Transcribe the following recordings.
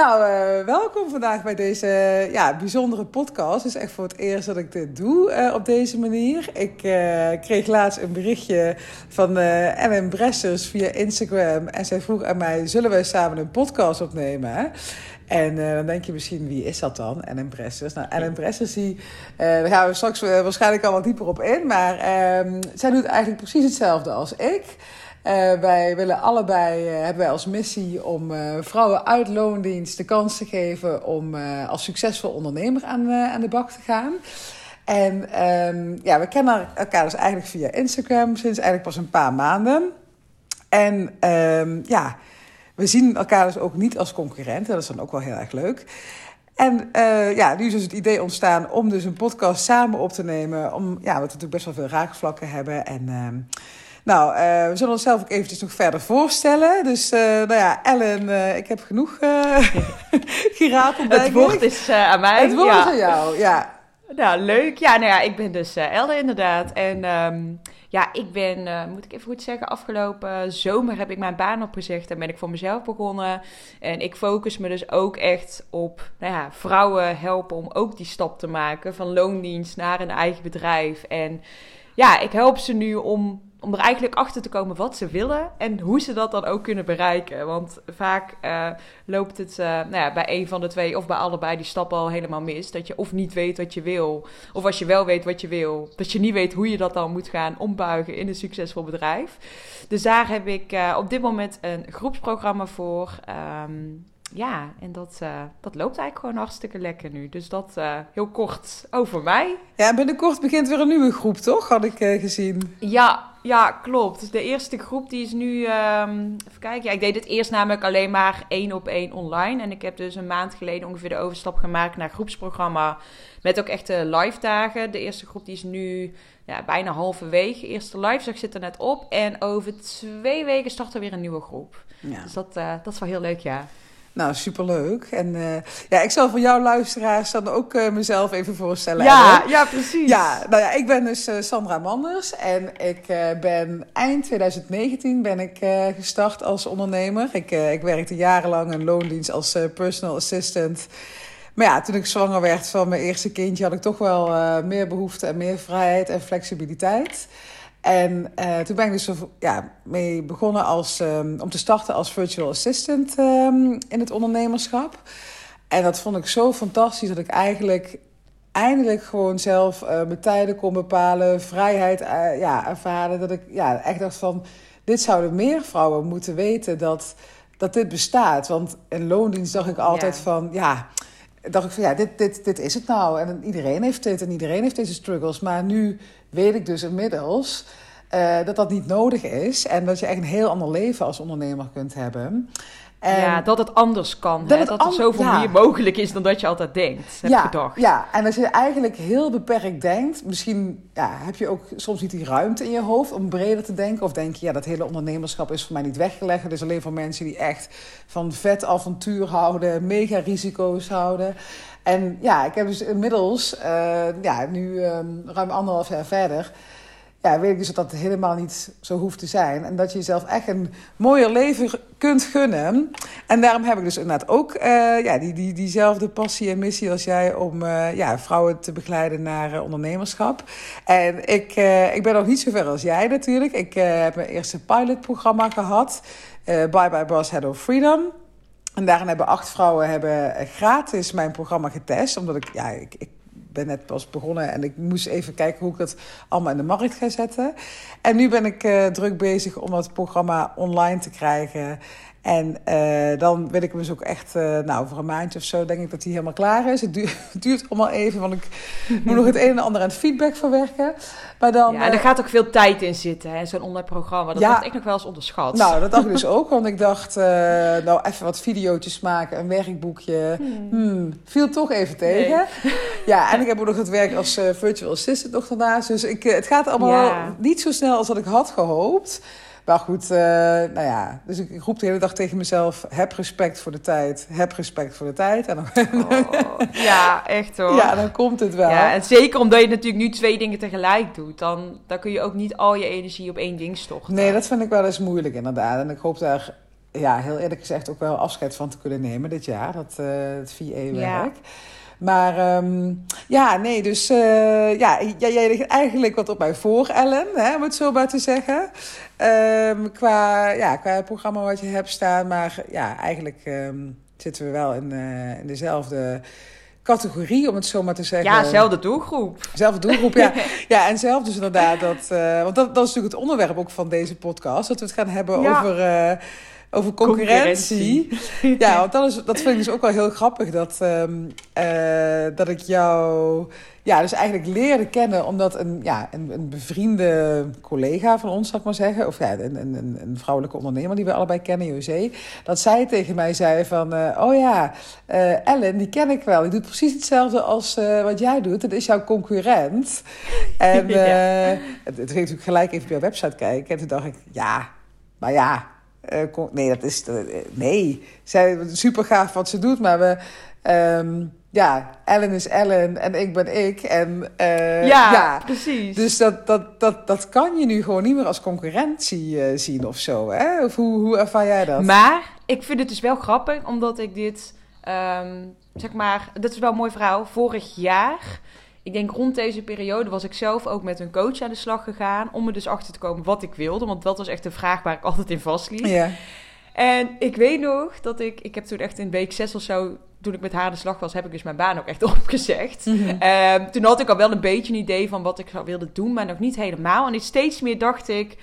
Nou, uh, welkom vandaag bij deze ja, bijzondere podcast. Het is echt voor het eerst dat ik dit doe uh, op deze manier. Ik uh, kreeg laatst een berichtje van Ellen Bressers via Instagram. En zij vroeg aan mij, zullen wij samen een podcast opnemen? En dan denk je misschien, wie is dat dan? Ellen Bressers. Nou, Ellen Bressers, die, daar gaan we straks waarschijnlijk al wat dieper op in. Maar ehm, zij doet eigenlijk precies hetzelfde als ik. Uh, wij willen allebei, uh, hebben wij als missie om uh, vrouwen uit loondienst de kans te geven om als succesvol ondernemer aan, aan de bak te gaan. En um, ja, we kennen elkaar dus eigenlijk via Instagram sinds eigenlijk pas een paar maanden. En um, ja, we zien elkaar dus ook niet als concurrenten. Dat is dan ook wel heel erg leuk. En ja, nu is dus het idee ontstaan om dus een podcast samen op te nemen. Om, ja, we natuurlijk best wel veel raakvlakken hebben. En uh, nou, uh, we zullen onszelf ook eventjes nog verder voorstellen. Dus, uh, nou ja, Ellen, uh, ik heb genoeg gerapeld. Het woord is aan mij. Het woord ja. is aan jou, ja. Nou, leuk. Ja, nou ja, ik ben dus Ellen inderdaad. En um, ja, ik ben, moet ik even goed zeggen, afgelopen zomer heb ik mijn baan opgezegd en ben ik voor mezelf begonnen. En ik focus me dus ook echt op nou ja, vrouwen helpen om ook die stap te maken van loondienst naar een eigen bedrijf. En ja, ik help ze nu om om er eigenlijk achter te komen wat ze willen en hoe ze dat dan ook kunnen bereiken. Want vaak uh, loopt het uh, nou ja, bij een van de twee of bij allebei die stappen al helemaal mis. Dat je of niet weet wat je wil, of als je wel weet wat je wil, dat je niet weet hoe je dat dan moet gaan ombuigen in een succesvol bedrijf. Dus daar heb ik uh, op dit moment een groepsprogramma voor. Um, ja, en dat, uh, dat loopt eigenlijk gewoon hartstikke lekker nu. Dus dat uh, heel kort over mij. Ja, binnenkort begint weer een nieuwe groep, toch? Had ik uh, gezien. Ja, ja, klopt. De eerste groep die is nu... Um, even kijken. Ja, ik deed het eerst namelijk alleen maar één op één online. En ik heb dus een maand geleden ongeveer de overstap gemaakt naar groepsprogramma. Met ook echte live dagen. De eerste groep die is nu ja, bijna halverwege. Eerste live dag zit er net op. En over twee weken start er weer een nieuwe groep. Ja. Dus dat, dat is wel heel leuk, ja. Nou, superleuk. En uh, ja, ik zal voor jouw luisteraars dan ook uh, mezelf even voorstellen. Ja, ja, precies. Ja, nou ja, ik ben dus uh, Sandra Manders en ik ben eind 2019 ben ik gestart als ondernemer. Ik, ik werkte jarenlang in loondienst als personal assistant. Maar ja, toen ik zwanger werd van mijn eerste kindje had ik toch wel meer behoefte en meer vrijheid en flexibiliteit. En uh, toen ben ik dus ja, mee begonnen als, um, om te starten als virtual assistant um, in het ondernemerschap. En dat vond ik zo fantastisch dat ik eigenlijk eindelijk gewoon zelf uh, mijn tijden kon bepalen, vrijheid uh, ja, ervaren. Dat ik ja, echt dacht van, dit zouden meer vrouwen moeten weten dat, dat dit bestaat. Want in loondienst dacht ik altijd ja. van, ja, dacht ik van ja, dit, dit, dit is het nou. En iedereen heeft dit en iedereen heeft deze struggles. Maar nu weet ik dus inmiddels uh, dat dat niet nodig is. En dat je echt een heel ander leven als ondernemer kunt hebben. En ja, dat het anders kan. Dat, hè? dat er zoveel ja. meer mogelijk is dan dat je altijd denkt, heb ja, gedacht. Ja, en als je eigenlijk heel beperkt denkt... misschien ja, heb je ook soms niet die ruimte in je hoofd om breder te denken. Of denk je, ja, dat hele ondernemerschap is voor mij niet weggelegd. Het is alleen voor mensen die echt van vet avontuur houden... mega risico's houden. En ja, ik heb dus inmiddels, uh, ja, nu um, ruim anderhalf jaar verder ja, weet ik dus dat dat helemaal niet zo hoeft te zijn. En dat je jezelf echt een mooier leven kunt gunnen. En daarom heb ik dus inderdaad ook uh, ja, die, die, diezelfde passie en missie als jij... om uh, ja, vrouwen te begeleiden naar uh, ondernemerschap. En ik, ik ben nog niet zo ver als jij natuurlijk. Ik heb mijn eerste pilotprogramma gehad. Bye Bye Boss Head of Freedom. En daarin hebben acht vrouwen hebben gratis mijn programma getest. Omdat ik, ja, ik ben net pas begonnen en ik moest even kijken hoe ik dat allemaal in de markt ga zetten. En nu ben ik uh, druk bezig om dat programma online te krijgen. En uh, dan wil ik hem dus ook echt, uh, nou, voor een maandje of zo denk ik dat hij helemaal klaar is. Het duurt, het duurt allemaal even, want ik moet nog het een en ander aan het feedback verwerken. Maar dan, ja, en er gaat ook veel tijd in zitten, hè, zo'n online programma. Dat ja, ik nog wel eens onderschat. Nou, dat dacht ik dus ook, want ik dacht, nou, even wat video's maken, een werkboekje. Hmm. Hmm, viel toch even tegen. Nee. Ja, en ik heb ook nog het werk als virtual assistant nog daarnaast. Dus ik, het gaat allemaal ja. niet zo snel als dat ik had gehoopt. Maar goed, uh, nou ja. Dus ik roep de hele dag tegen mezelf: heb respect voor de tijd. Heb respect voor de tijd. En dan, oh, ja, echt hoor. Ja, dan komt het wel. Ja, en zeker omdat je natuurlijk nu twee dingen tegelijk doet. Dan, dan kun je ook niet al je energie op één ding storten. Nee, dat vind ik wel eens moeilijk inderdaad. En ik hoop daar ja, heel eerlijk gezegd ook wel afscheid van te kunnen nemen dit jaar, dat, uh, het VA-werk. Ja. Maar um, ja, nee, dus uh, ja, jij, jij ligt eigenlijk wat op mij voor, Ellen, hè, om het zo maar te zeggen. Um, qua, ja, qua programma wat je hebt staan, maar ja, eigenlijk um, zitten we wel in, uh, in dezelfde categorie, om het zo maar te zeggen. Ja, zelfde doelgroep. Zelfde doelgroep, ja. ja, en zelf dus inderdaad dat... Uh, want dat, dat is natuurlijk het onderwerp ook van deze podcast. Dat we het gaan hebben ja. over... Over concurrentie. concurrentie. ja, want dat, is, dat vind ik dus ook wel heel grappig. Dat, um, uh, dat ik jou ja, dus eigenlijk leerde kennen omdat een, ja, een, een bevriende collega van ons, zal ik maar zeggen, of ja, een, een, een vrouwelijke ondernemer die we allebei kennen, José, dat zij tegen mij zei van, uh, oh ja, uh, Ellen, die ken ik wel. Die doet precies hetzelfde als uh, wat jij doet. Dat is jouw concurrent. En ja. het, het ging natuurlijk gelijk even op jouw website kijken. En toen dacht ik, ja, maar ja, nee, dat is, nee. Zij, super gaaf wat ze doet, maar we... Um, ja, Ellen is Ellen en ik ben ik. En, uh, ja, ja, precies. Dus dat, dat, dat, dat kan je nu gewoon niet meer als concurrentie uh, zien of zo. Hè? Of hoe, hoe ervaar jij dat? Maar ik vind het dus wel grappig, omdat ik dit, um, zeg maar, dat is wel een mooi verhaal. Vorig jaar, ik denk rond deze periode, was ik zelf ook met een coach aan de slag gegaan. Om er dus achter te komen wat ik wilde. Want dat was echt een vraag waar ik altijd in vastliep. Ja. En ik weet nog dat ik, ik heb toen echt in week zes of zo toen ik met haar aan de slag was, heb ik dus mijn baan ook echt opgezegd. Mm -hmm. uh, toen had ik al wel een beetje een idee van wat ik zou wilde doen, maar nog niet helemaal. En steeds meer dacht ik...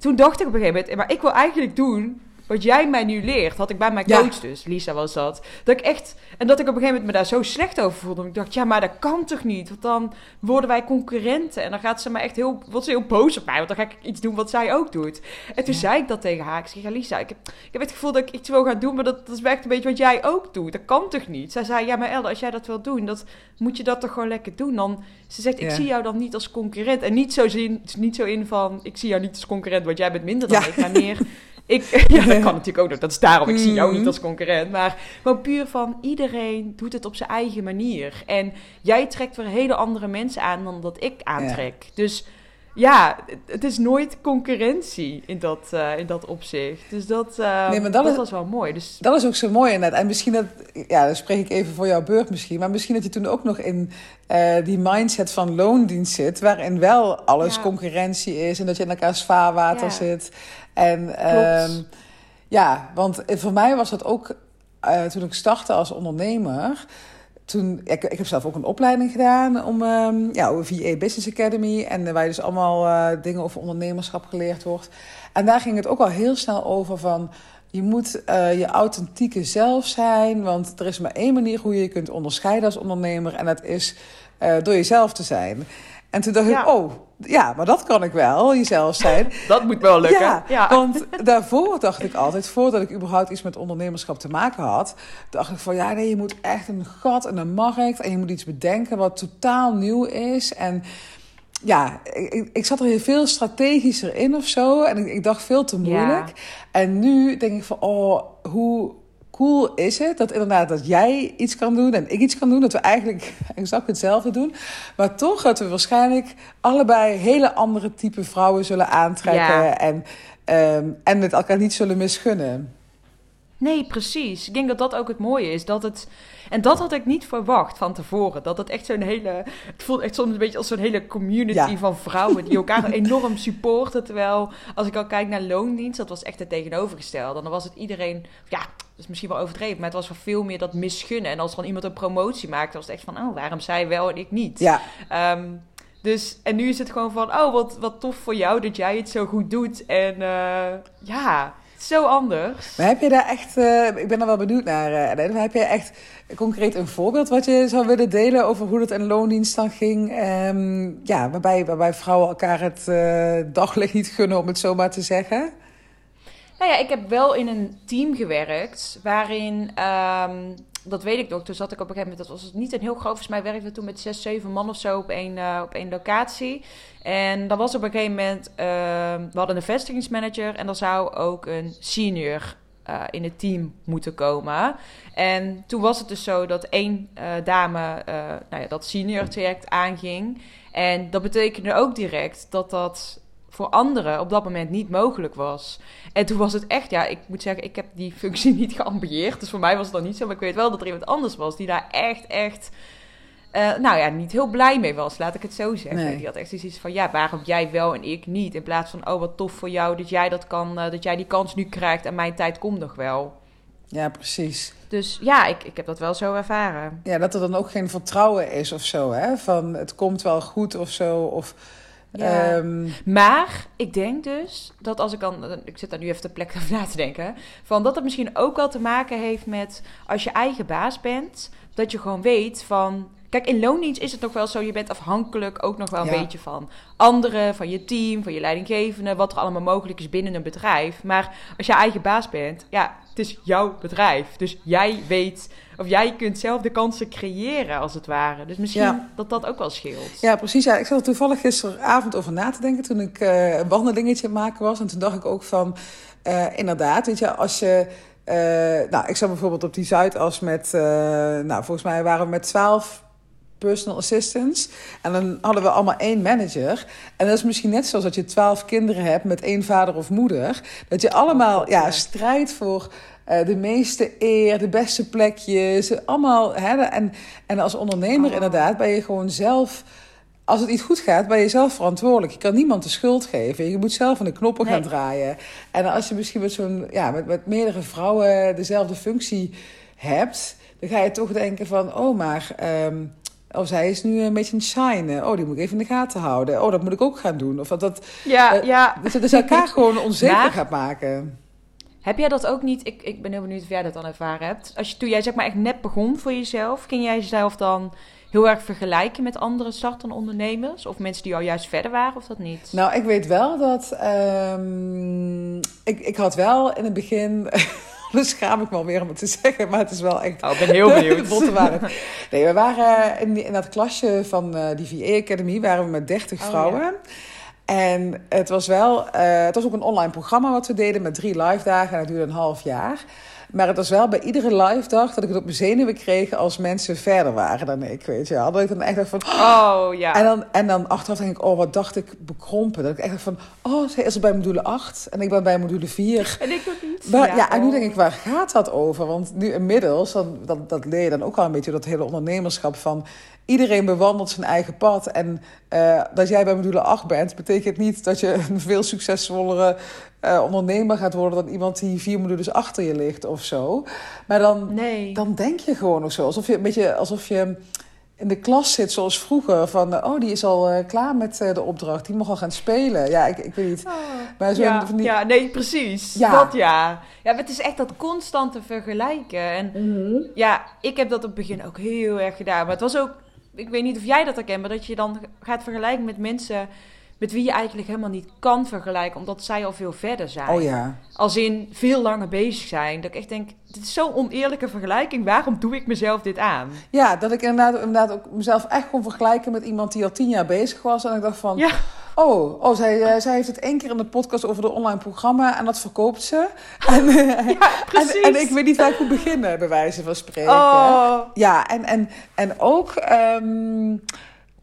Toen dacht ik op een gegeven moment, maar ik wil eigenlijk doen wat jij mij nu leert, had ik bij mijn coach ja. dus, Lisa was dat. Dat ik echt, en dat ik op een gegeven moment me daar zo slecht over voelde. Ik dacht, ja, maar dat kan toch niet? Want dan worden wij concurrenten. En dan gaat ze me echt heel, wordt ze heel boos op mij. Want dan ga ik iets doen wat zij ook doet. En toen ja. zei ik dat tegen haar. Ik zeg, ja, Lisa, ik heb, ik heb het gevoel dat ik iets wil gaan doen, maar dat, dat is echt een beetje wat jij ook doet. Dat kan toch niet? Zij zei, ja, maar Elle, als jij dat wil doen, dat, moet je dat toch gewoon lekker doen. Dan, ze zegt, ik ja. zie jou dan niet als concurrent. En niet zo, zin, niet zo in van, ik zie jou niet als concurrent, want jij bent minder dan ik. Maar meer... Ik, ja, dat kan natuurlijk ook nog. Dat is daarom. Ik zie jou niet als concurrent. Maar gewoon puur van iedereen doet het op zijn eigen manier. En jij trekt weer hele andere mensen aan dan dat ik aantrek. Ja. Dus ja, het is nooit concurrentie in dat, uh, in dat opzicht. Dus dat, uh, nee, dat, dat is, was wel mooi. Dus... Dat is ook zo mooi inderdaad. En misschien dat, ja, dan spreek ik even voor jouw beurt misschien. Maar misschien dat je toen ook nog in uh, die mindset van loondienst zit. Waarin wel alles ja. concurrentie is. En dat je in elkaars vaarwater ja. zit. En um, ja, want voor mij was dat ook uh, toen ik startte als ondernemer. Toen, ik, ik heb zelf ook een opleiding gedaan om um, ja, VA Business Academy. En waar je dus allemaal uh, dingen over ondernemerschap geleerd wordt. En daar ging het ook al heel snel over van. Je moet uh, je authentieke zelf zijn. Want er is maar één manier hoe je je kunt onderscheiden als ondernemer. En dat is uh, door jezelf te zijn. En toen dacht ja. ik, oh, ja, maar dat kan ik wel, jezelf zijn. dat moet wel lukken. Ja, ja, want daarvoor dacht ik altijd, voordat ik überhaupt iets met ondernemerschap te maken had, dacht ik van, ja, nee, je moet echt een gat in de markt en je moet iets bedenken wat totaal nieuw is. En ja, ik, ik zat er heel veel strategischer in of zo. En ik, ik dacht veel te moeilijk. Ja. En nu denk ik van, oh, hoe cool is het dat inderdaad dat jij iets kan doen en ik iets kan doen. Dat we eigenlijk exact hetzelfde doen. Maar toch dat we waarschijnlijk allebei hele andere type vrouwen zullen aantrekken. Ja. En, um, en het elkaar niet zullen misgunnen. Nee, precies. Ik denk dat dat ook het mooie is. Dat het, en dat had ik niet verwacht van tevoren. Dat het echt zo'n hele. Het voelt echt soms een beetje als zo'n hele community ja. van vrouwen die elkaar enorm supporten. Terwijl als ik al kijk naar loondienst, dat was echt het tegenovergestelde. Dan was het iedereen. Ja, dat is misschien wel overdreven, maar het was veel meer dat misgunnen. En als dan iemand een promotie maakte, was het echt van: oh, waarom zij wel en ik niet? Ja. Um, dus, en nu is het gewoon van, oh, wat, wat tof voor jou dat jij het zo goed doet. En uh, ja, zo anders. Maar heb je daar echt, uh, ik ben er wel benieuwd naar, uh, heb je echt concreet een voorbeeld wat je zou willen delen over hoe dat in loondienst dan ging? Um, ja, waarbij, waarbij vrouwen elkaar het uh, daglicht niet gunnen, om het zo maar te zeggen. Nou ja, ik heb wel in een team gewerkt waarin um, dat weet ik nog. Toen zat ik op een gegeven moment, dat was het niet een heel groot, volgens mij werkte toen met zes, zeven man of zo op één, uh, op één locatie. En dan was op een gegeven moment, uh, we hadden een vestigingsmanager en er zou ook een senior uh, in het team moeten komen. En toen was het dus zo dat één dame nou ja, dat senior traject aanging. En dat betekende ook direct dat dat voor anderen op dat moment niet mogelijk was. En toen was het echt, ja, ik moet zeggen, ik heb die functie niet geambieerd. Dus voor mij was het dan niet zo. Maar ik weet wel dat er iemand anders was die daar echt, echt uh, nou ja, niet heel blij mee was, laat ik het zo zeggen. Die had echt zoiets van, ja, waarom jij wel en ik niet? In plaats van, oh, wat tof voor jou dat jij dat kan, uh, dat jij die kans nu krijgt en mijn tijd komt nog wel. Ja, precies. Dus ja, ik, ik heb dat wel zo ervaren. Ja, dat er dan ook geen vertrouwen is of zo, hè? Van, het komt wel goed of zo, of... Ja. Um... Maar ik denk dus dat als ik dan, ik zit daar nu even te plek over na te denken, van dat het misschien ook wel te maken heeft met als je eigen baas bent, dat je gewoon weet van Kijk, in loondienst is het nog wel zo, je bent afhankelijk ook nog wel een beetje van anderen, van je team, van je leidinggevende, wat er allemaal mogelijk is binnen een bedrijf. Maar als je eigen baas bent, ja, het is jouw bedrijf. Dus jij weet, of jij kunt zelf de kansen creëren, als het ware. Dus misschien dat dat ook wel scheelt. Ja, precies. Ja. Ik zat er toevallig gisteravond over na te denken toen ik uh, een wandelingetje maken was. En toen dacht ik ook van, uh, inderdaad, weet je, als je... Uh, nou, ik zat bijvoorbeeld op die Zuidas met, nou, volgens mij waren we met twaalf personal assistants. En dan hadden we allemaal één manager. En dat is misschien net zoals dat je twaalf kinderen hebt met één vader of moeder. Dat je allemaal ja, strijdt voor uh, de meeste eer, de beste plekjes. Allemaal, hè, en, en als ondernemer oh. inderdaad ben je gewoon zelf... Als het niet goed gaat, ben je zelf verantwoordelijk. Je kan niemand de schuld geven. Je moet zelf aan de knoppen gaan draaien. En als je misschien met, zo'n, ja, met, met meerdere vrouwen dezelfde functie hebt... dan ga je toch denken van... oh, maar... Um, Oh, zij is nu een beetje een shine. Oh, die moet ik even in de gaten houden. Oh, dat moet ik ook gaan doen. Of dat, dat ja, uh, ja. Dat het dus elkaar gewoon onzeker gaat maken. Heb jij dat ook niet? Ik, ik ben heel benieuwd of jij dat dan ervaren hebt. Als je, toen jij zeg maar echt net begon voor jezelf, ging jij jezelf dan heel erg vergelijken met andere startende ondernemers? Of mensen die al juist verder waren, of dat niet? Nou, ik weet wel dat... Um, ik, ik had wel in het begin... Dan schaam ik me alweer om het te zeggen, maar het is wel echt... Oh, ik ben heel benieuwd. nee, we waren in, in dat klasje van uh, die VA Academy, waren we met 30 vrouwen. En het was wel, uh, het was ook een online programma wat we deden met drie live dagen en dat duurde een half jaar. Maar het was wel bij iedere live dag dat ik het op mijn zenuwen kreeg als mensen verder waren dan ik, weet je wel. Dat ik dan echt dacht van... Oh, ja. En dan, en dan achteraf denk ik, oh, wat dacht ik bekrompen. Dat ik echt dacht van, oh, zij is er bij module 8 en ik ben bij module 4. En ik ook niet. Maar, ja, en nu denk ik, waar gaat dat over? Want nu inmiddels, dan, dat, dat leer je dan ook al een beetje dat hele ondernemerschap van iedereen bewandelt zijn eigen pad. En uh, dat jij bij module 8 bent, betekent niet dat je een veel succesvollere uh, ondernemer gaat worden dan iemand die vier modules achter je ligt of zo. Maar dan, nee. dan denk je gewoon of zo. Alsof je een beetje alsof je in de klas zit zoals vroeger. Van, oh, die is al uh, klaar met uh, de opdracht. Die mag al gaan spelen. Ja, ik, ik weet niet. Oh, maar zo ja, ja, nee, precies. Ja. Dat ja. Ja, het is echt dat constante vergelijken. En mm -hmm. ja, ik heb dat op het begin ook heel erg gedaan. Maar het was ook... Ik weet niet of jij dat herkent, maar dat je dan gaat vergelijken met mensen met wie je eigenlijk helemaal niet kan vergelijken, omdat zij al veel verder zijn. Oh ja. Als in veel langer bezig zijn. Dat ik echt denk, dit is zo'n oneerlijke vergelijking. Waarom doe ik mezelf dit aan? Ja, dat ik inderdaad, inderdaad ook mezelf echt kon vergelijken met iemand die al tien jaar bezig was. En ik dacht van, ja. oh, oh zij, uh, zij heeft het één keer in de podcast over de online programma en dat verkoopt ze. En, ja, precies. En, en, ik weet niet waar ik moet beginnen, bij wijze van spreken. Oh. Ja, en, en, en ook... Um,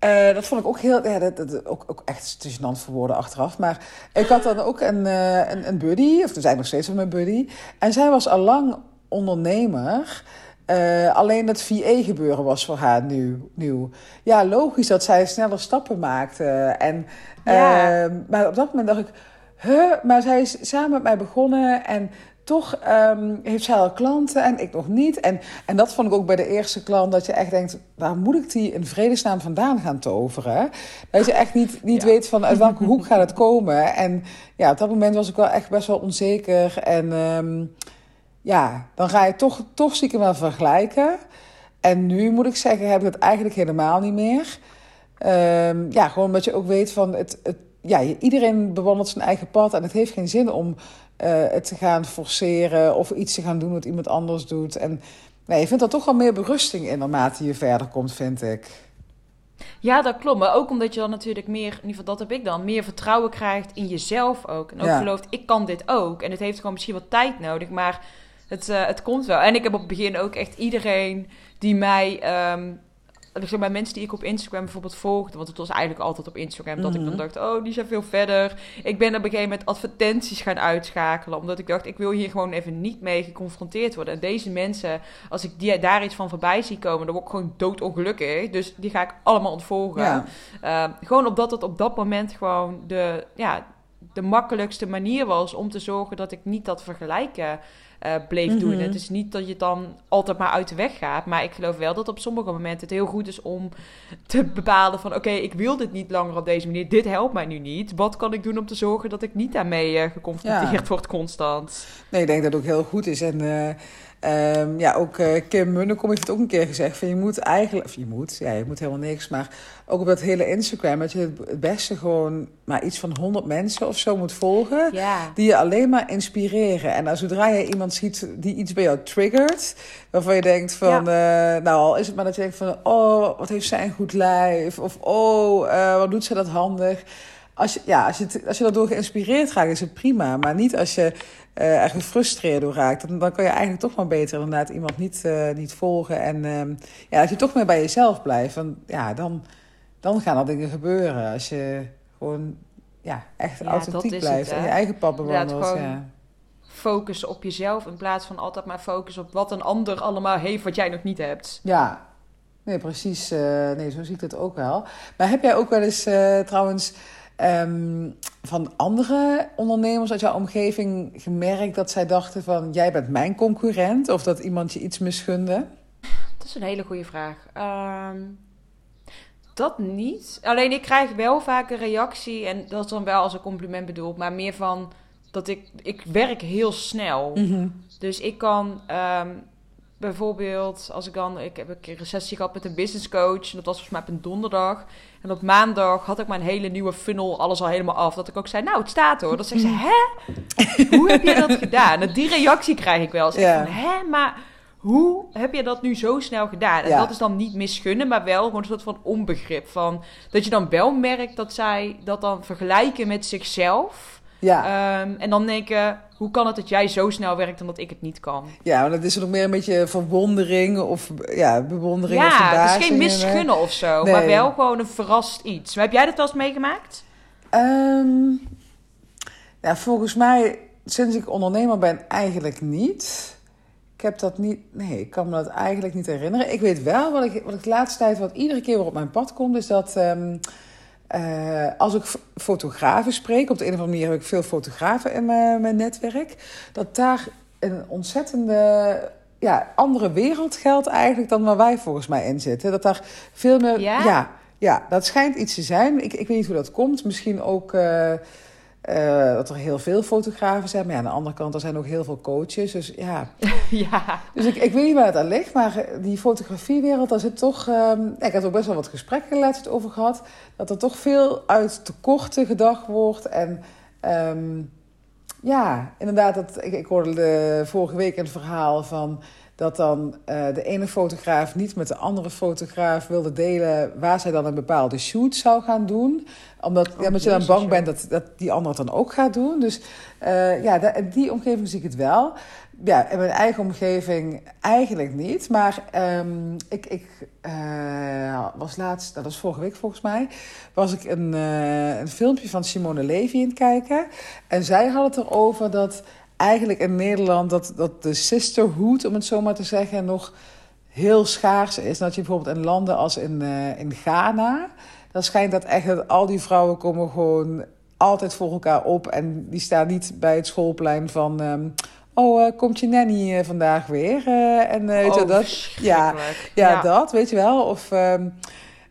uh, dat vond ik ook heel, ja, dat, dat, ook, ook echt te gênant voor woorden achteraf. Maar ik had dan ook een, uh, een, een buddy, of we zijn nog steeds met mijn buddy. En zij was al lang ondernemer. Uh, alleen het VA-gebeuren was voor haar nieuw, nieuw. Ja, logisch dat zij sneller stappen maakte. En, ja. maar op dat moment dacht ik, huh, maar zij is samen met mij begonnen en toch um, heeft zij al klanten en ik nog niet. En, en dat vond ik ook bij de eerste klant, dat je echt denkt, waar moet ik die in vredesnaam vandaan gaan toveren? Dat je echt niet, niet weet van uit welke hoek gaat het komen. En ja, op dat moment was ik wel echt best wel onzeker. En um, ja, dan ga je toch, toch stiekem wel vergelijken. En nu moet ik zeggen, heb ik het eigenlijk helemaal niet meer. Um, ja, gewoon omdat je ook weet van het, het ja, iedereen bewandelt zijn eigen pad en het heeft geen zin om uh, het te gaan forceren of iets te gaan doen wat iemand anders doet. En nee, je vindt er toch wel meer berusting in naarmate je verder komt, vind ik. Ja, dat klopt. Maar ook omdat je dan natuurlijk meer, in ieder geval dat heb ik dan, meer vertrouwen krijgt in jezelf ook. En ook gelooft, ik kan dit ook. En het heeft gewoon misschien wat tijd nodig, maar het, uh, het komt wel. En ik heb op het begin ook echt iedereen die mij um, zeg maar, mensen die ik op Instagram bijvoorbeeld volgde, want het was eigenlijk altijd op Instagram dat ik dan Mhm. dacht, oh, die zijn veel verder. Ik ben op een gegeven moment advertenties gaan uitschakelen, omdat ik dacht, ik wil hier gewoon even niet mee geconfronteerd worden. En deze mensen, als ik die, daar iets van voorbij zie komen, dan word ik gewoon doodongelukkig. Dus die ga ik allemaal ontvolgen. Ja. Uh, gewoon omdat het op dat moment gewoon de, ja, de makkelijkste manier was om te zorgen dat ik niet dat vergelijken uh, bleef doen. Mhm. Het is niet dat je dan altijd maar uit de weg gaat. Maar ik geloof wel dat op sommige momenten het heel goed is om te bepalen van... oké, ik wil dit niet langer op deze manier. Dit helpt mij nu niet. Wat kan ik doen om te zorgen dat ik niet daarmee uh, geconfronteerd Ja. word constant? Nee, ik denk dat het ook heel goed is. En uh, um, ja, ook uh, Kim Munnekom heeft het ook een keer gezegd. Van je moet eigenlijk, of je moet, ja, je moet helemaal niks. Maar ook op dat hele Instagram, dat je het beste gewoon maar iets van 100 mensen of zo moet volgen. Ja. Die je alleen maar inspireren. En als zodra je iemand ziet die iets bij jou triggert, waarvan je denkt van, ja. uh, nou al is het maar dat je denkt van, oh, wat heeft zij een goed lijf? Of oh, uh, wat doet ze dat handig? Als je, ja, als je, als je daardoor geïnspireerd raakt, is het prima. Maar niet als je uh, er gefrustreerd door raakt. Dan, dan kan je eigenlijk toch maar beter inderdaad iemand niet, uh, niet volgen. En uh, ja, als je toch meer bij jezelf blijft, dan, ja, dan, dan gaan er dingen gebeuren. Als je gewoon ja, echt Ja, authentiek dat blijft het, en je eigen pad bewandelt. gewoon- Ja. Focus op jezelf in plaats van altijd maar focus op wat een ander allemaal heeft wat jij nog niet hebt. Ja, nee, precies. eh, nee, zo zie ik het ook wel. Maar heb jij ook wel eens eh, trouwens ehm, van andere ondernemers uit jouw omgeving gemerkt dat zij dachten van jij bent mijn concurrent of dat iemand je iets misgunde? Dat is een hele goede vraag. Ehm, dat niet. Alleen ik krijg wel vaak een reactie en dat is dan wel als een compliment bedoeld, maar meer van dat ik ik werk heel snel. Mhm. Dus ik kan ehm, bijvoorbeeld, als ik dan, ik heb een keer een sessie gehad met een business coach. En dat was volgens mij op een donderdag. En op maandag had ik mijn hele nieuwe funnel, alles al helemaal af. Dat ik ook zei, nou, het staat hoor. Dat zegt ze, hè? Hoe heb je dat gedaan? En die reactie krijg ik wel. eens. Ik Ja. van, hè? Maar hoe heb je dat nu zo snel gedaan? En Ja. dat is dan niet misgunnen, maar wel gewoon een soort van onbegrip. Van, dat je dan wel merkt dat zij dat dan vergelijken met zichzelf. Ja, Ehm, en dan denken, hoe kan het dat jij zo snel werkt en dat ik het niet kan? ja, maar dat is nog meer een beetje verwondering of ja, bewondering of Ja, het verbazing. is geen misgunnen of zo, Nee. maar wel gewoon een verrast iets. Maar heb jij dat wel eens meegemaakt? Ehm, ja, volgens mij, sinds ik ondernemer ben, eigenlijk niet. Ik heb dat niet. Nee, ik kan me dat eigenlijk niet herinneren. Ik weet wel wat ik, wat ik de laatste tijd, wat iedere keer weer op mijn pad komt, is dat. ehm, eh, als ik fotografen spreek, op de een of andere manier heb ik veel fotografen in mijn, mijn netwerk, dat daar een ontzettende ja, andere wereld geldt eigenlijk dan waar wij volgens mij in zitten. Dat daar veel meer. Ja? ja, ja, dat schijnt iets te zijn. Ik, ik weet niet hoe dat komt. Misschien ook eh, eh, dat er heel veel fotografen zijn. Maar ja, aan de andere kant, er zijn ook heel veel coaches. Dus ja, ja. dus ik, ik weet niet waar het aan ligt, maar eh, die fotografiewereld, daar zit toch... ehm, ik heb er ook best wel wat gesprekken laatst over gehad. Dat er toch veel uit tekorten gedacht wordt. En ehm, ja, inderdaad, dat, ik, ik hoorde de, vorige week een verhaal van... dat dan eh, de ene fotograaf niet met de andere fotograaf wilde delen... waar zij dan een bepaalde shoot zou gaan doen. Omdat, Oh, ja, omdat je dan bang bent dat, dat die ander het dan ook gaat doen. Dus eh, ja, in die omgeving zie ik het wel. Ja, in mijn eigen omgeving eigenlijk niet. Maar ehm, ik, ik eh, was laatst, dat was vorige week volgens mij, was ik een, een filmpje van Simone Levy in het kijken. En zij had het erover dat eigenlijk in Nederland dat, dat de sisterhood, om het zo maar te zeggen, nog heel schaars is. Dat je bijvoorbeeld in landen als in, eh, in Ghana, dan schijnt dat echt dat al die vrouwen komen gewoon altijd voor elkaar op. En die staan niet bij het schoolplein van... ehm, oh, eh, komt je nanny eh, vandaag weer? En weet je Oh, dat? Ja, ja, dat, weet je wel. Of, ehm,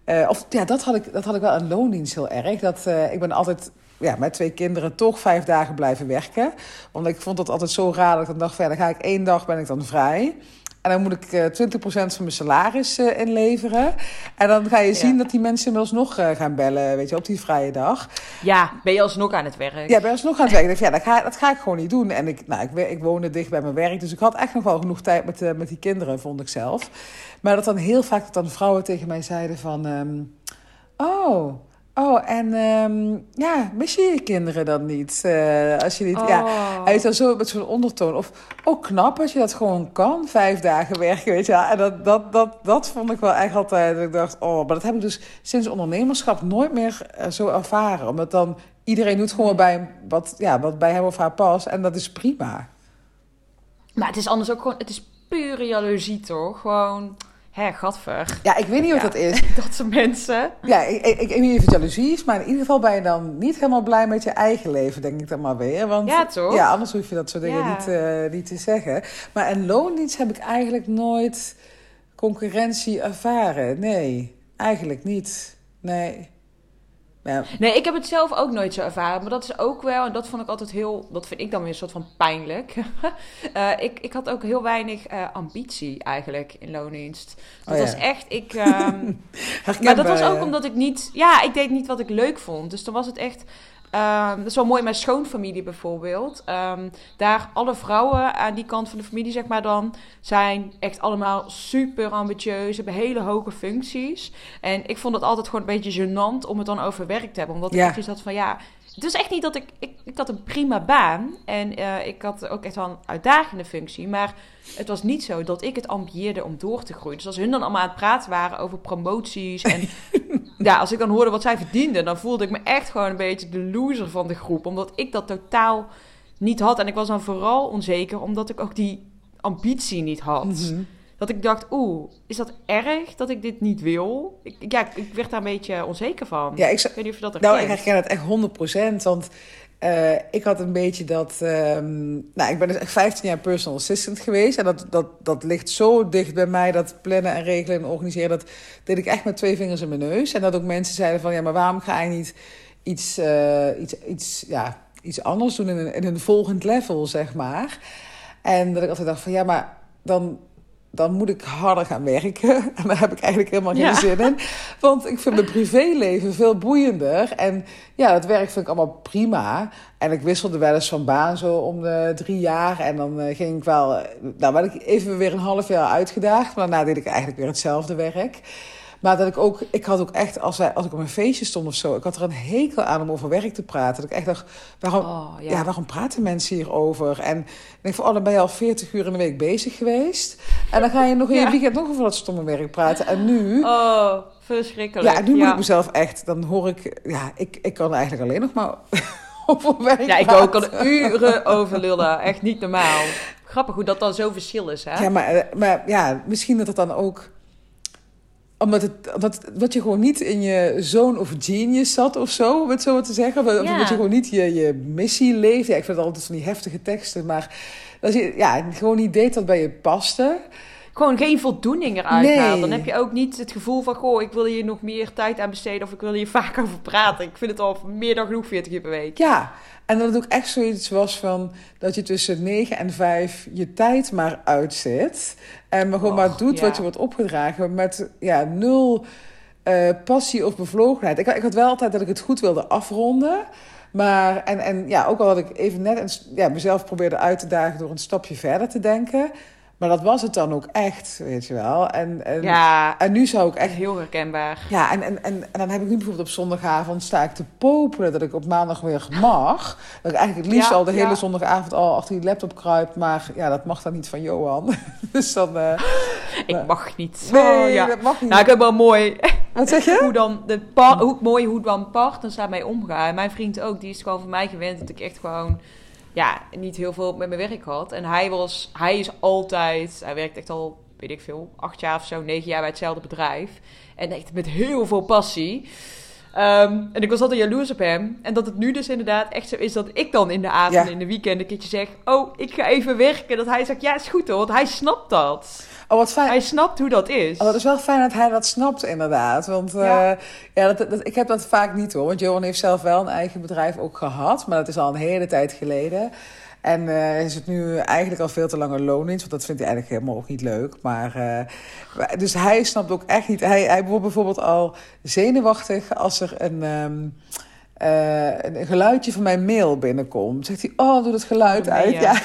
eh, of ja, dat had, ik, dat had ik wel een loondienst heel erg. Dat, ik ben altijd ja, met twee kinderen toch vijf dagen blijven werken. Want ik vond dat altijd zo raar dat ik dan dacht... ja, dan ga ik één dag ben ik dan vrij... En dan moet ik eh 20% van mijn salaris eh, inleveren. En dan ga je Ja. zien dat die mensen inmiddels nog eh, gaan bellen, weet je, op die vrije dag. Ja, ben je alsnog aan het werk? Ja, ben je nog aan het werk. Ik dacht, ja, dat ga, dat ga ik gewoon niet doen. En ik, nou, ik, ik woonde dicht bij mijn werk, dus ik had echt nog wel genoeg tijd met, met die kinderen, vond ik zelf. Maar dat dan heel vaak dat dan vrouwen tegen mij zeiden van... ehm, oh, Oh, en ehm, ja, mis je je kinderen dan niet? Eh, als je niet, ja, Oh. hij is dan zo met zo'n ondertoon. Of ook knap als je dat gewoon kan, vijf dagen werken, weet je wel. En dat, dat, dat, dat vond ik wel echt altijd, dat ik dacht, oh, maar dat heb ik dus sinds ondernemerschap nooit meer eh, zo ervaren. Omdat dan, iedereen doet gewoon bij wat, ja, wat bij hem of haar past. En dat is prima. Maar het is anders ook gewoon, het is pure jaloezie toch? Gewoon, hè, gadver. Ja, ik weet niet wat dat is. Dat soort mensen. Ja, ik, ik, ik weet niet of het jaloezie is, maar in ieder geval ben je dan niet helemaal blij met je eigen leven, denk ik dan maar weer. Want, Ja, toch? Ja, anders hoef je dat soort dingen Ja. niet, eh, niet te zeggen. Maar in loondienst heb ik eigenlijk nooit concurrentie ervaren. Nee, eigenlijk niet. Nee. Ja, Nee, ik heb het zelf ook nooit zo ervaren. Maar dat is ook wel, en dat vond ik altijd heel, dat vind ik dan weer een soort van pijnlijk. Eh, ik, ik had ook heel weinig eh, ambitie eigenlijk in loondienst. Dat Oh ja. was echt, ik... ehm, Maar dat was ook ja. omdat ik niet... Ja, ik deed niet wat ik leuk vond. Dus dan was het echt... ehm, dat is wel mooi, mijn schoonfamilie bijvoorbeeld. Ehm, daar alle vrouwen aan die kant van de familie, zeg maar dan... zijn echt allemaal super ambitieus, hebben hele hoge functies. En ik vond het altijd gewoon een beetje gênant om het dan over werk te hebben. Omdat Ja. ik echt zat van, ja... Het is echt niet dat ik... Ik, ik had een prima baan. En eh, ik had ook echt wel een uitdagende functie. Maar het was niet zo dat ik het ambieerde om door te groeien. Dus als hun dan allemaal aan het praten waren over promoties en ja, als ik dan hoorde wat zij verdienden, dan voelde ik me echt gewoon een beetje de loser van de groep. Omdat ik dat totaal niet had. En ik was dan vooral onzeker omdat ik ook die ambitie niet had. Mhm. Dat ik dacht, oeh, is dat erg dat ik dit niet wil? Ik, ja, ik- werd daar een beetje onzeker van. Ja, ik, zou- Ik weet niet of je dat Nou, ik herkent. herken het echt 100%. Want eh, ik had een beetje dat. ehm, nou, ik ben dus echt 15 jaar personal assistant geweest. En dat, dat, dat ligt zo dicht bij mij. Dat plannen en regelen en organiseren. Dat deed ik echt met twee vingers in mijn neus. En dat ook mensen zeiden: van ja, maar waarom ga je niet iets, eh, iets, iets, ja, iets anders doen in een, in een volgend level, zeg maar. En dat ik altijd dacht: van ja, maar dan. Dan moet ik harder gaan werken. En daar heb ik eigenlijk helemaal geen Ja. zin in. Want ik vind mijn privéleven veel boeiender. En ja, dat werk vind ik allemaal prima. En ik wisselde wel eens van baan zo om de drie jaar. En dan eh, ging ik wel... eh, Nou, werd ik even weer een half jaar uitgedaagd. Maar daarna deed ik eigenlijk weer hetzelfde werk. Maar dat ik ook... Ik had ook echt, als, wij, als ik op een feestje stond of zo... Ik had er een hekel aan om over werk te praten. Dat ik echt dacht, waarom, Oh, ja. ja. waarom praten mensen hierover? En ik denk van, oh, dan ben je al 40 uur in de week bezig geweest. En dan ga je nog in je Ja. weekend nog over dat stomme werk praten. En nu... Oh, verschrikkelijk. Ja, nu moet ik mezelf echt, dan hoor ik, ja, ik, ik kan eigenlijk alleen nog maar over werk Ja, ik ook kan uren over lullen. Echt niet normaal. Grappig hoe dat dan zo verschil is, hè? Ja, maar, eh, maar ja, misschien dat het dan ook, omdat het, omdat, dat je gewoon niet in je zone of genius zat of zo, om het zo maar te zeggen. Of Ja. dat je gewoon niet je, je missie leeft. Ja, ik vind het altijd van die heftige teksten, maar dat je ja, gewoon niet deed dat bij je paste. Gewoon geen voldoening eruit Nee. haalt. Dan heb je ook niet het gevoel van... Goh, ik wil hier nog meer tijd aan besteden... of ik wil hier vaak over praten. Ik vind het al meer dan genoeg 40 uur per week. Ja, en dat het ook echt zoiets was van dat je tussen 9 en 5 je tijd maar uitzet. En maar gewoon maar doet ja. wat je wordt opgedragen met ja, nul eh, passie of bevlogenheid. Ik, ik had wel altijd dat ik het goed wilde afronden. Maar, en, en ja, ook al had ik even net een, ja, mezelf probeerde uit te dagen door een stapje verder te denken. Maar dat was het dan ook echt, weet je wel. En, en, Ja, en nu zou ik echt heel herkenbaar. ja, en, en, en, en dan heb ik nu bijvoorbeeld op zondagavond sta ik te popelen dat ik op maandag weer mag. Dat ik eigenlijk het liefst Ja, al de hele zondagavond al achter die laptop kruip. Maar ja, dat mag dan niet van Johan. dus dan... eh, Ik mag niet. nee, Oh, ja. dat mag niet. Nou, ik heb wel mooi Wat zeg je? hoe dan de hoe, mooi hoe dan partners daarmee omgaan. En mijn vriend ook, die is gewoon van mij gewend dat ik echt gewoon ja, niet heel veel met mijn werk had. En hij was, hij is altijd, hij werkt echt al, weet ik veel, acht jaar of zo, negen jaar bij hetzelfde bedrijf. En echt met heel veel passie. Ehm, en ik was altijd jaloers op hem. En dat het nu dus inderdaad echt zo is dat ik dan in de avond, Ja. in de weekend, een keertje zeg: Oh, ik ga even werken. Dat hij zegt: Ja, is goed hoor, want hij snapt dat. Oh, wat fijn. Hij snapt hoe dat is. Oh, dat is wel fijn dat hij dat snapt, inderdaad. Want eh, ja. Ja. dat, dat, ik heb dat vaak niet hoor. Want Johan heeft zelf wel een eigen bedrijf ook gehad. Maar dat is al een hele tijd geleden. En eh is het nu eigenlijk al veel te lange loondienst. Want dat vindt hij eigenlijk helemaal ook niet leuk. Maar, eh, dus hij snapt ook echt niet. Hij, hij wordt bijvoorbeeld al zenuwachtig als er een... ehm, eh, een geluidje van mijn mail binnenkomt. Zegt hij, oh, doe dat geluid Oh, nee, uit. ja. Ja.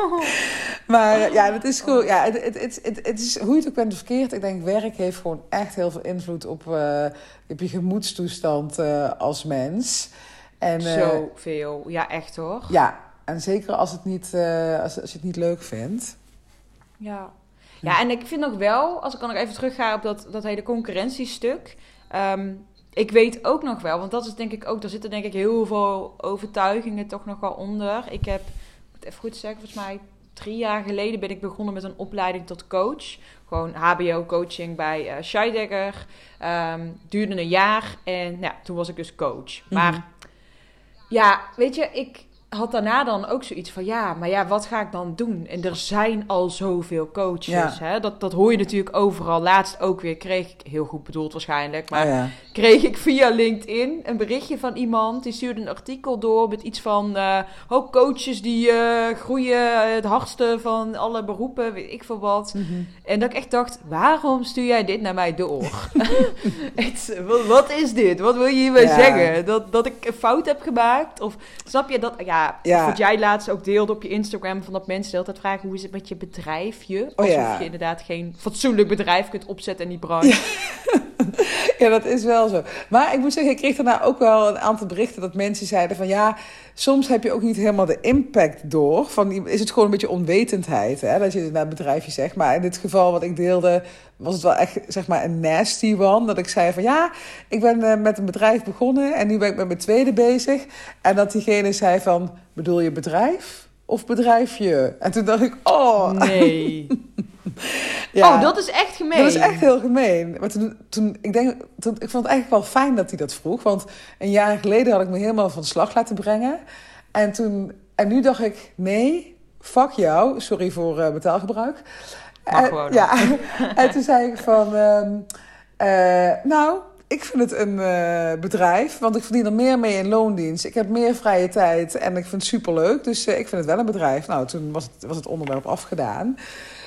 maar ja, het is gewoon, ja, het, het, het, het, is hoe je het ook bent verkeerd. Ik denk, werk heeft gewoon echt heel veel invloed op, uh, op je gemoedstoestand uh, als mens. En, uh, Zoveel, ja, echt hoor. Ja, en zeker als, het niet, als, als je het niet leuk vindt. Ja. ja, en ik vind nog wel, als ik dan nog even terugga op dat, dat hele concurrentiestuk. Um, ik weet ook nog wel, want dat is denk ik ook, daar zitten denk ik heel veel overtuigingen toch nog wel onder. Ik heb, even goed zeggen, volgens mij drie jaar geleden ben ik begonnen met een opleiding tot coach. Gewoon HBO-coaching bij uh, Scheidegger. Um, duurde een jaar en nou, toen was ik dus coach. Maar mhm. ja, weet je, ik, had daarna dan ook zoiets van ja, maar ja, wat ga ik dan doen? En er zijn al zoveel coaches. Hè? Dat, dat hoor je natuurlijk overal. Laatst ook weer kreeg ik, heel goed bedoeld waarschijnlijk, maar oh kreeg ik via LinkedIn een berichtje van iemand. Die stuurde een artikel door met iets van uh, coaches die uh, groeien het hardste van alle beroepen, weet ik veel wat. Mhm. En dat ik echt dacht, waarom stuur jij dit naar mij door? wat, is dit? Wat wil je hiermee zeggen? Dat, dat ik een fout heb gemaakt? Of snap je dat? Ja, ja, Wat jij laatst ook deelde op je Instagram, van dat mensen tijd vragen hoe is het met je bedrijfje? Oh, Alsof ja. je inderdaad geen fatsoenlijk bedrijf kunt opzetten in die branche. Ja. dat is wel zo. Maar ik moet zeggen, ik kreeg daarna ook wel een aantal berichten dat mensen zeiden van ja, soms heb je ook niet helemaal de impact door. Van, is het gewoon een beetje onwetendheid, hè, dat je het naar het bedrijfje zegt. Maar in dit geval wat ik deelde, was het wel echt zeg maar een nasty one. Dat ik zei van ja, ik ben eh, met een bedrijf begonnen en nu ben ik met mijn tweede bezig. En dat diegene zei van, bedoel je bedrijf of bedrijfje? En toen dacht ik, oh. Nee. ja, oh, dat is echt gemeen. Dat is echt heel gemeen. Maar toen, toen, ik, denk, toen, ik vond het eigenlijk wel fijn dat hij dat vroeg. Want een jaar geleden had ik me helemaal van de slag laten brengen. En, toen, en nu dacht ik, nee, fuck jou. Sorry voor uh, betaalgebruik. Mag gewoon. ja. en toen zei ik van, uh, uh, nou, ik vind het een uh, bedrijf, want ik verdien er meer mee in loondienst. Ik heb meer vrije tijd en ik vind het superleuk. Dus ik vind het wel een bedrijf. Nou, toen was het, was het onderwerp afgedaan.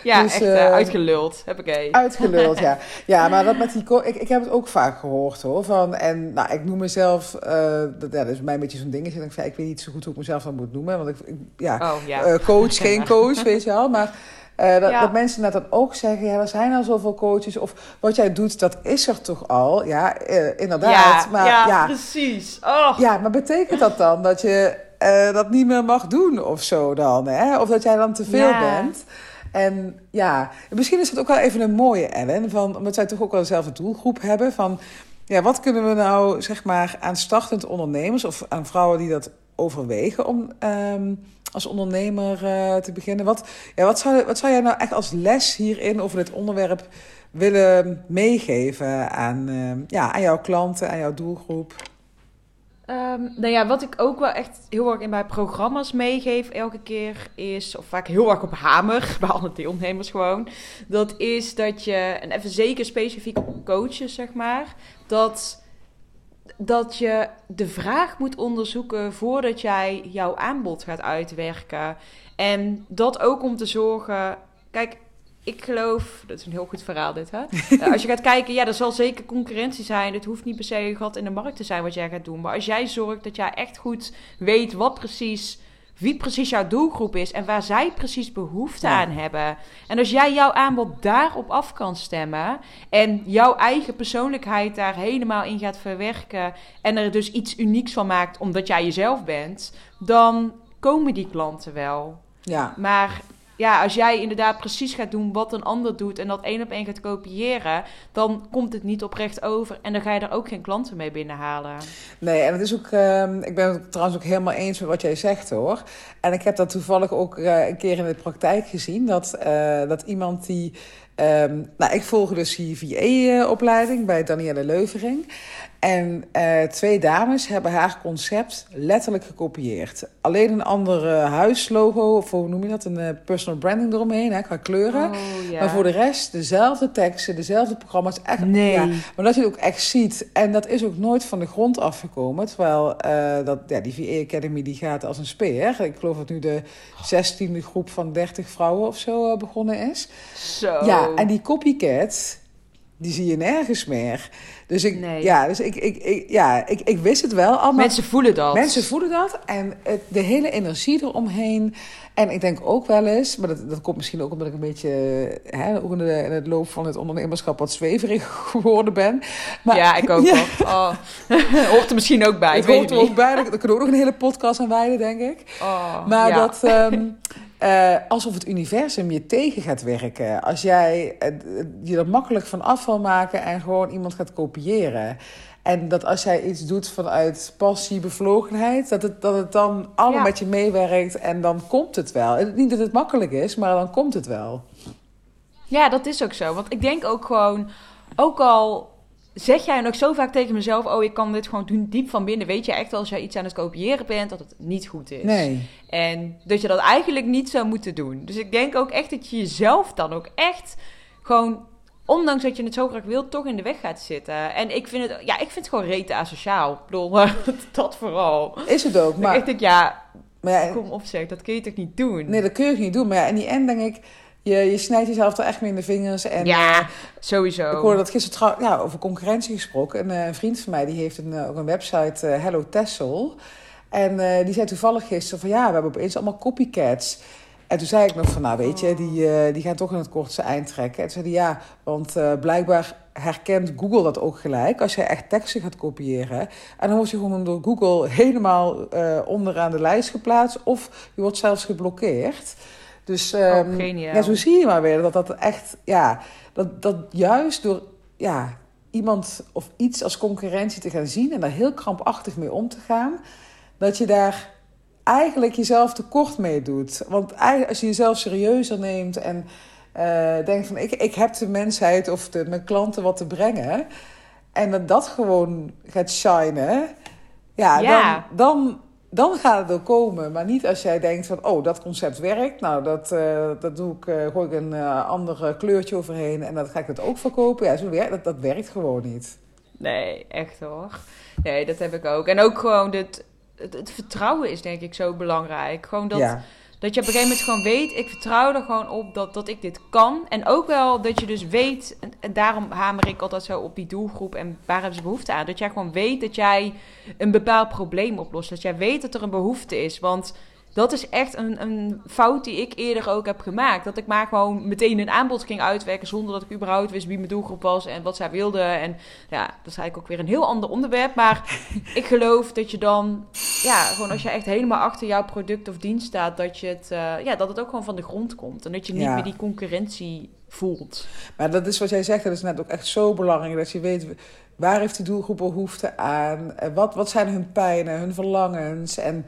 Ja, dus, echt uh, uitgeluld, heb ik Uitgeluld, ja. Ja, maar dat met die... Ik, ik heb het ook vaak gehoord, hoor. Van, en nou, ik noem mezelf... Uh, dat, ja, dat is mij een beetje zo'n dingetje. Ik, ik weet niet zo goed hoe ik mezelf dan moet noemen. Want ik, ja, oh, ja. Uh, coach, geen coach, weet je wel. Maar... Uh, dat, dat, mensen net dan ook zeggen, ja, er zijn al zoveel coaches. Of wat jij doet, dat is er toch al? Ja, uh, inderdaad. Ja, maar, ja, ja, precies. Oh. Ja, maar betekent dat dan dat je uh, dat niet meer mag doen of zo dan? Hè? Of dat jij dan te veel bent? En ja, misschien is het ook wel even een mooie, Ellen. Van, omdat wij toch ook wel dezelfde doelgroep hebben. Van ja, wat kunnen we nou, zeg maar, aan startend ondernemers of aan vrouwen die dat overwegen om um, als ondernemer uh, te beginnen? Wat, ja, wat, zou, wat zou jij nou echt als les hierin over dit onderwerp willen meegeven aan, uh, ja, aan jouw klanten, aan jouw doelgroep? Um, nou ja, wat ik ook wel echt heel erg in mijn programma's meegeef elke keer is, of vaak heel erg op hamer, bij alle deelnemers gewoon, dat is dat je, en even zeker specifiek op coaches zeg maar, dat, dat je de vraag moet onderzoeken voordat jij jouw aanbod gaat uitwerken. En dat ook om te zorgen, kijk, ik geloof, dat is een heel goed verhaal dit, hè? Eh, als je gaat kijken, ja, er zal zeker concurrentie zijn. Het hoeft niet per se een gat in de markt te zijn wat jij gaat doen. Maar als jij zorgt dat jij echt goed weet wat precies, wie precies jouw doelgroep is en waar zij precies behoefte aan hebben. En als jij jouw aanbod daarop af kan stemmen en jouw eigen persoonlijkheid daar helemaal in gaat verwerken en er dus iets unieks van maakt omdat jij jezelf bent, dan komen die klanten wel. Ja. Maar ja, als jij inderdaad precies gaat doen wat een ander doet en dat één op één gaat kopiëren, dan komt het niet oprecht over en dan ga je er ook geen klanten mee binnenhalen. Nee, en het is ook, uh, ik ben het trouwens ook helemaal eens met wat jij zegt hoor. En ik heb dat toevallig ook uh, een keer in de praktijk gezien, dat, uh, dat iemand die. Um, nou, ik volg dus die VA-opleiding bij Danielle Leuvering. En uh, twee dames hebben haar concept letterlijk gekopieerd. Alleen een ander huislogo, of hoe noem je dat? Een uh, personal branding eromheen, hè, qua kleuren. Oh. Maar voor de rest dezelfde teksten, dezelfde programma's. Echt, nee. Ja, maar dat je het ook echt ziet. En dat is ook nooit van de grond afgekomen. Terwijl uh, dat, ja, die VA Academy die gaat als een speer. Ik geloof dat nu de zestiende groep van 30 vrouwen of zo begonnen is. Zo. Ja, en die copycats die zie je nergens meer. Dus ik, ja, dus ik, ik, ik, ja, ik, ik wist het wel allemaal. Mensen voelen dat. Mensen voelen dat. En het, de hele energie eromheen. En ik denk ook wel eens, maar dat, dat komt misschien ook omdat ik een beetje hè, in, de, in het loop van het ondernemerschap wat zweverig geworden ben. Maar, ja, ik ook ja. Oh. Hoort er misschien ook bij. Het hoort er ook bij. Kunnen we ook nog een hele podcast aan wijden, denk ik. Oh, maar dat. Um, uh, alsof het universum je tegen gaat werken. Als jij uh, je er makkelijk van af wil maken en gewoon iemand gaat kopiëren. En dat als jij iets doet vanuit passie, bevlogenheid, dat het, dat het dan allemaal met je meewerkt en dan komt het wel. Niet dat het makkelijk is, maar dan komt het wel. Ja, dat is ook zo. Want ik denk ook gewoon, ook al zeg jij nog zo vaak tegen mezelf: Oh, ik kan dit gewoon doen diep van binnen. Weet je echt wel als jij iets aan het kopiëren bent dat het niet goed is. Nee. En dat je dat eigenlijk niet zou moeten doen. Dus ik denk ook echt dat je jezelf dan ook echt gewoon. Ondanks dat je het zo graag wilt, toch in de weg gaat zitten. En ik vind het, ja, ik vind het gewoon rete asociaal. Ik bedoel, dat vooral. Is het ook, maar... Ik denk, ja, maar ja, kom op zeg, dat kun je toch niet doen? Nee, dat kun je niet doen. Maar ja, in die end denk ik je, je snijdt jezelf er echt mee in de vingers. En, ja, uh, sowieso. Ik hoorde dat gisteren trouw, ja, over concurrentie gesproken. Een, een, vriend van mij die heeft een, uh, ook een website, Hello Tessel. En die zei toevallig gisteren van ja, we hebben opeens allemaal copycats. En toen zei ik nog van nou weet je, die, die gaan toch in het kortste eind trekken. En toen zei hij ja, want blijkbaar herkent Google dat ook gelijk. Als je echt teksten gaat kopiëren. En dan word je gewoon door Google helemaal onderaan de lijst geplaatst. Of je wordt zelfs geblokkeerd. Dus um, ja, zo zie je maar weer dat dat echt, ja, dat, dat juist door ja, iemand of iets als concurrentie te gaan zien en daar heel krampachtig mee om te gaan, dat je daar eigenlijk jezelf tekort mee doet. Want als je jezelf serieuzer neemt en uh, denkt van ik, ik heb de mensheid of de, mijn klanten wat te brengen. En dat dat gewoon gaat shinen. Ja, ja. Dan, dan dan gaat het er komen. Maar niet als jij denkt van, oh, dat concept werkt. Nou, dat, uh, dat doe ik, uh, gooi ik een uh, ander kleurtje overheen en dan ga ik het ook verkopen. Ja, zo werkt, dat, dat werkt gewoon niet. Nee, echt hoor. Nee, dat heb ik ook. En ook gewoon dit, het, het vertrouwen is denk ik zo belangrijk. Gewoon dat... Ja dat je op een gegeven moment gewoon weet, ik vertrouw er gewoon op dat, dat ik dit kan. En ook wel dat je dus weet, en, daarom hamer ik altijd zo op die doelgroep en waar hebben ze behoefte aan. Dat jij gewoon weet dat jij een bepaald probleem oplost. Dat jij weet dat er een behoefte is. Want dat is echt een, een fout die ik eerder ook heb gemaakt. Dat ik maar gewoon meteen een aanbod ging uitwerken zonder dat ik überhaupt wist wie mijn doelgroep was en wat zij wilde. En ja, dat is eigenlijk ook weer een heel ander onderwerp. Maar ik geloof dat je dan, ja, gewoon als je echt helemaal achter jouw product of dienst staat, dat, je het, uh, ja, dat het ook gewoon van de grond komt. En dat je niet meer die concurrentie voelt. Maar dat is wat jij zegt, dat is net ook echt zo belangrijk dat je weet waar heeft die doelgroep behoefte aan, wat, wat zijn hun pijnen, hun verlangens en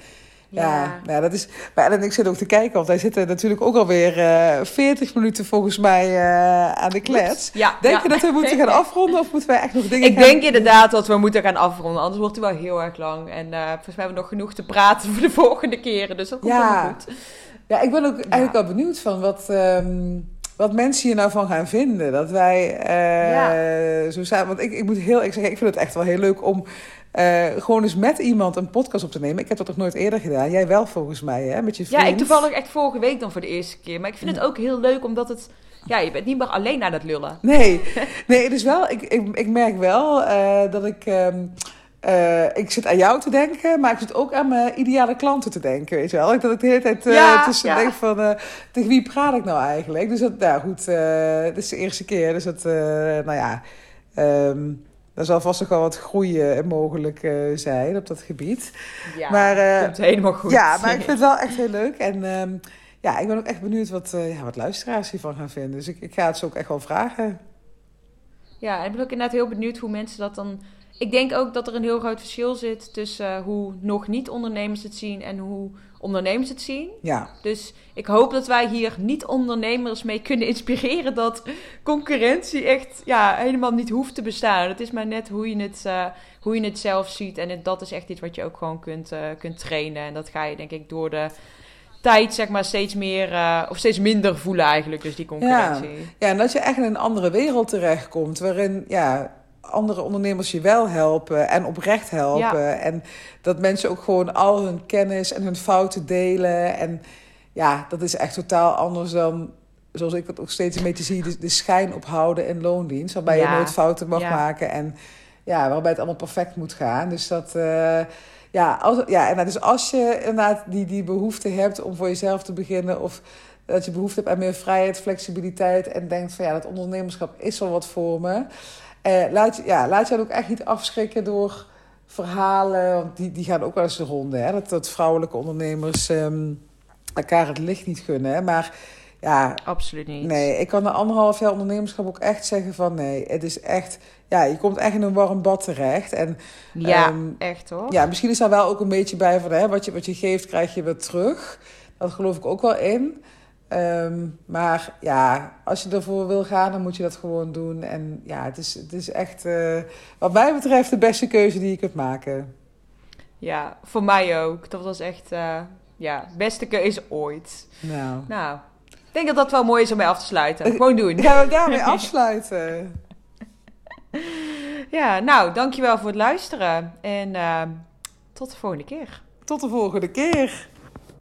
ja, ja. dat is. Maar en ik zit ook te kijken, want wij zitten natuurlijk ook alweer uh, eh, 40 minuten volgens mij uh, aan de klets. Ja, denk je dat we moeten gaan afronden of moeten wij echt nog dingen Ik denk inderdaad dat we moeten gaan afronden, anders wordt het wel heel erg lang. En uh, volgens mij hebben we nog genoeg te praten voor de volgende keren, dus dat komt ja. wel goed. Ja, ik ben ook eigenlijk wel benieuwd van wat. Um, wat mensen hier nou van gaan vinden. Dat wij uh, zo samen. Want ik, ik moet heel ik zeggen, ik vind het echt wel heel leuk om uh, gewoon eens met iemand een podcast op te nemen. Ik heb dat nog nooit eerder gedaan. Jij wel volgens mij, hè? Met je vriend. Ja, ik toevallig echt vorige week dan voor de eerste keer. Maar ik vind het ook heel leuk, omdat het... Ja, je bent niet meer alleen aan het lullen. Nee, nee dus wel, ik, ik, ik merk wel uh, dat ik... Um, uh, ik zit aan jou te denken, maar ik zit ook aan mijn ideale klanten te denken, weet je wel. Dat ik de hele tijd uh, ja, tussen ja. denk van, uh, tegen wie praat ik nou eigenlijk? Dus dat, nou goed, dit is de eerste keer, dus dat, nou ja... Um, er zal vast nog wel wat groeien mogelijk uh, zijn op dat gebied. Ja, maar, uh, komt helemaal goed. Ja, maar ik vind het wel echt heel leuk. En um, ja, ik ben ook echt benieuwd wat, uh, ja, wat luisteraars hiervan gaan vinden. Dus ik, ik ga het ze ook echt wel vragen. Ja, en ik ben ook inderdaad heel benieuwd hoe mensen dat dan... Ik denk ook dat er een heel groot verschil zit tussen hoe nog niet ondernemers het zien en hoe ondernemers het zien. Ja. Dus ik hoop dat wij hier niet ondernemers mee kunnen inspireren dat concurrentie echt ja, helemaal niet hoeft te bestaan. Het is maar net hoe je het, uh, hoe je het zelf ziet. En dat is echt iets wat je ook gewoon kunt, uh, kunt trainen. En dat ga je denk ik door de tijd zeg maar steeds meer uh, of steeds minder voelen eigenlijk. Dus die concurrentie. Ja, ja en dat je echt in een andere wereld terechtkomt. Waarin ja, andere ondernemers je wel helpen en oprecht helpen. En dat mensen ook gewoon al hun kennis en hun fouten delen. En ja, dat is echt totaal anders dan zoals ik het ook steeds een beetje zie, de, de schijn ophouden in loondienst. Waarbij Ja. je nooit fouten mag Ja. maken en ja, waarbij het allemaal perfect moet gaan. Dus dat, eh, ja, als, ja, en dus als je inderdaad die, die behoefte hebt om voor jezelf te beginnen of dat je behoefte hebt aan meer vrijheid, flexibiliteit en denkt van ja, dat ondernemerschap is wel wat voor me. Eh, laat, je- ja, laat je dan ook echt niet afschrikken door verhalen, want die, die gaan ook wel eens de ronde. Hè? Dat, dat vrouwelijke ondernemers ehm, elkaar het licht niet gunnen. Hè? Maar ja, Absoluut niet. nee, ik kan na anderhalf jaar ondernemerschap ook echt zeggen van nee, het is echt, ja, je komt echt in een warm bad terecht. En Ja, Ehm, echt hoor. ja, misschien is daar wel ook een beetje bij van hè, wat, je, wat je geeft, krijg je weer terug. Dat geloof ik ook wel in. Ehm, maar ja, als je ervoor wil gaan, dan moet je dat gewoon doen. En ja, het is, het is echt, eh, wat mij betreft, de beste keuze die je kunt maken. Ja, voor mij ook. Dat was echt, eh, ja, beste keuze ooit. Nou, Nou, ik denk dat dat wel mooi is om mee af te sluiten. Gewoon doen. gaan we daarmee afsluiten. Ja, nou, dankjewel voor het luisteren. En eh, tot de volgende keer. Tot de volgende keer.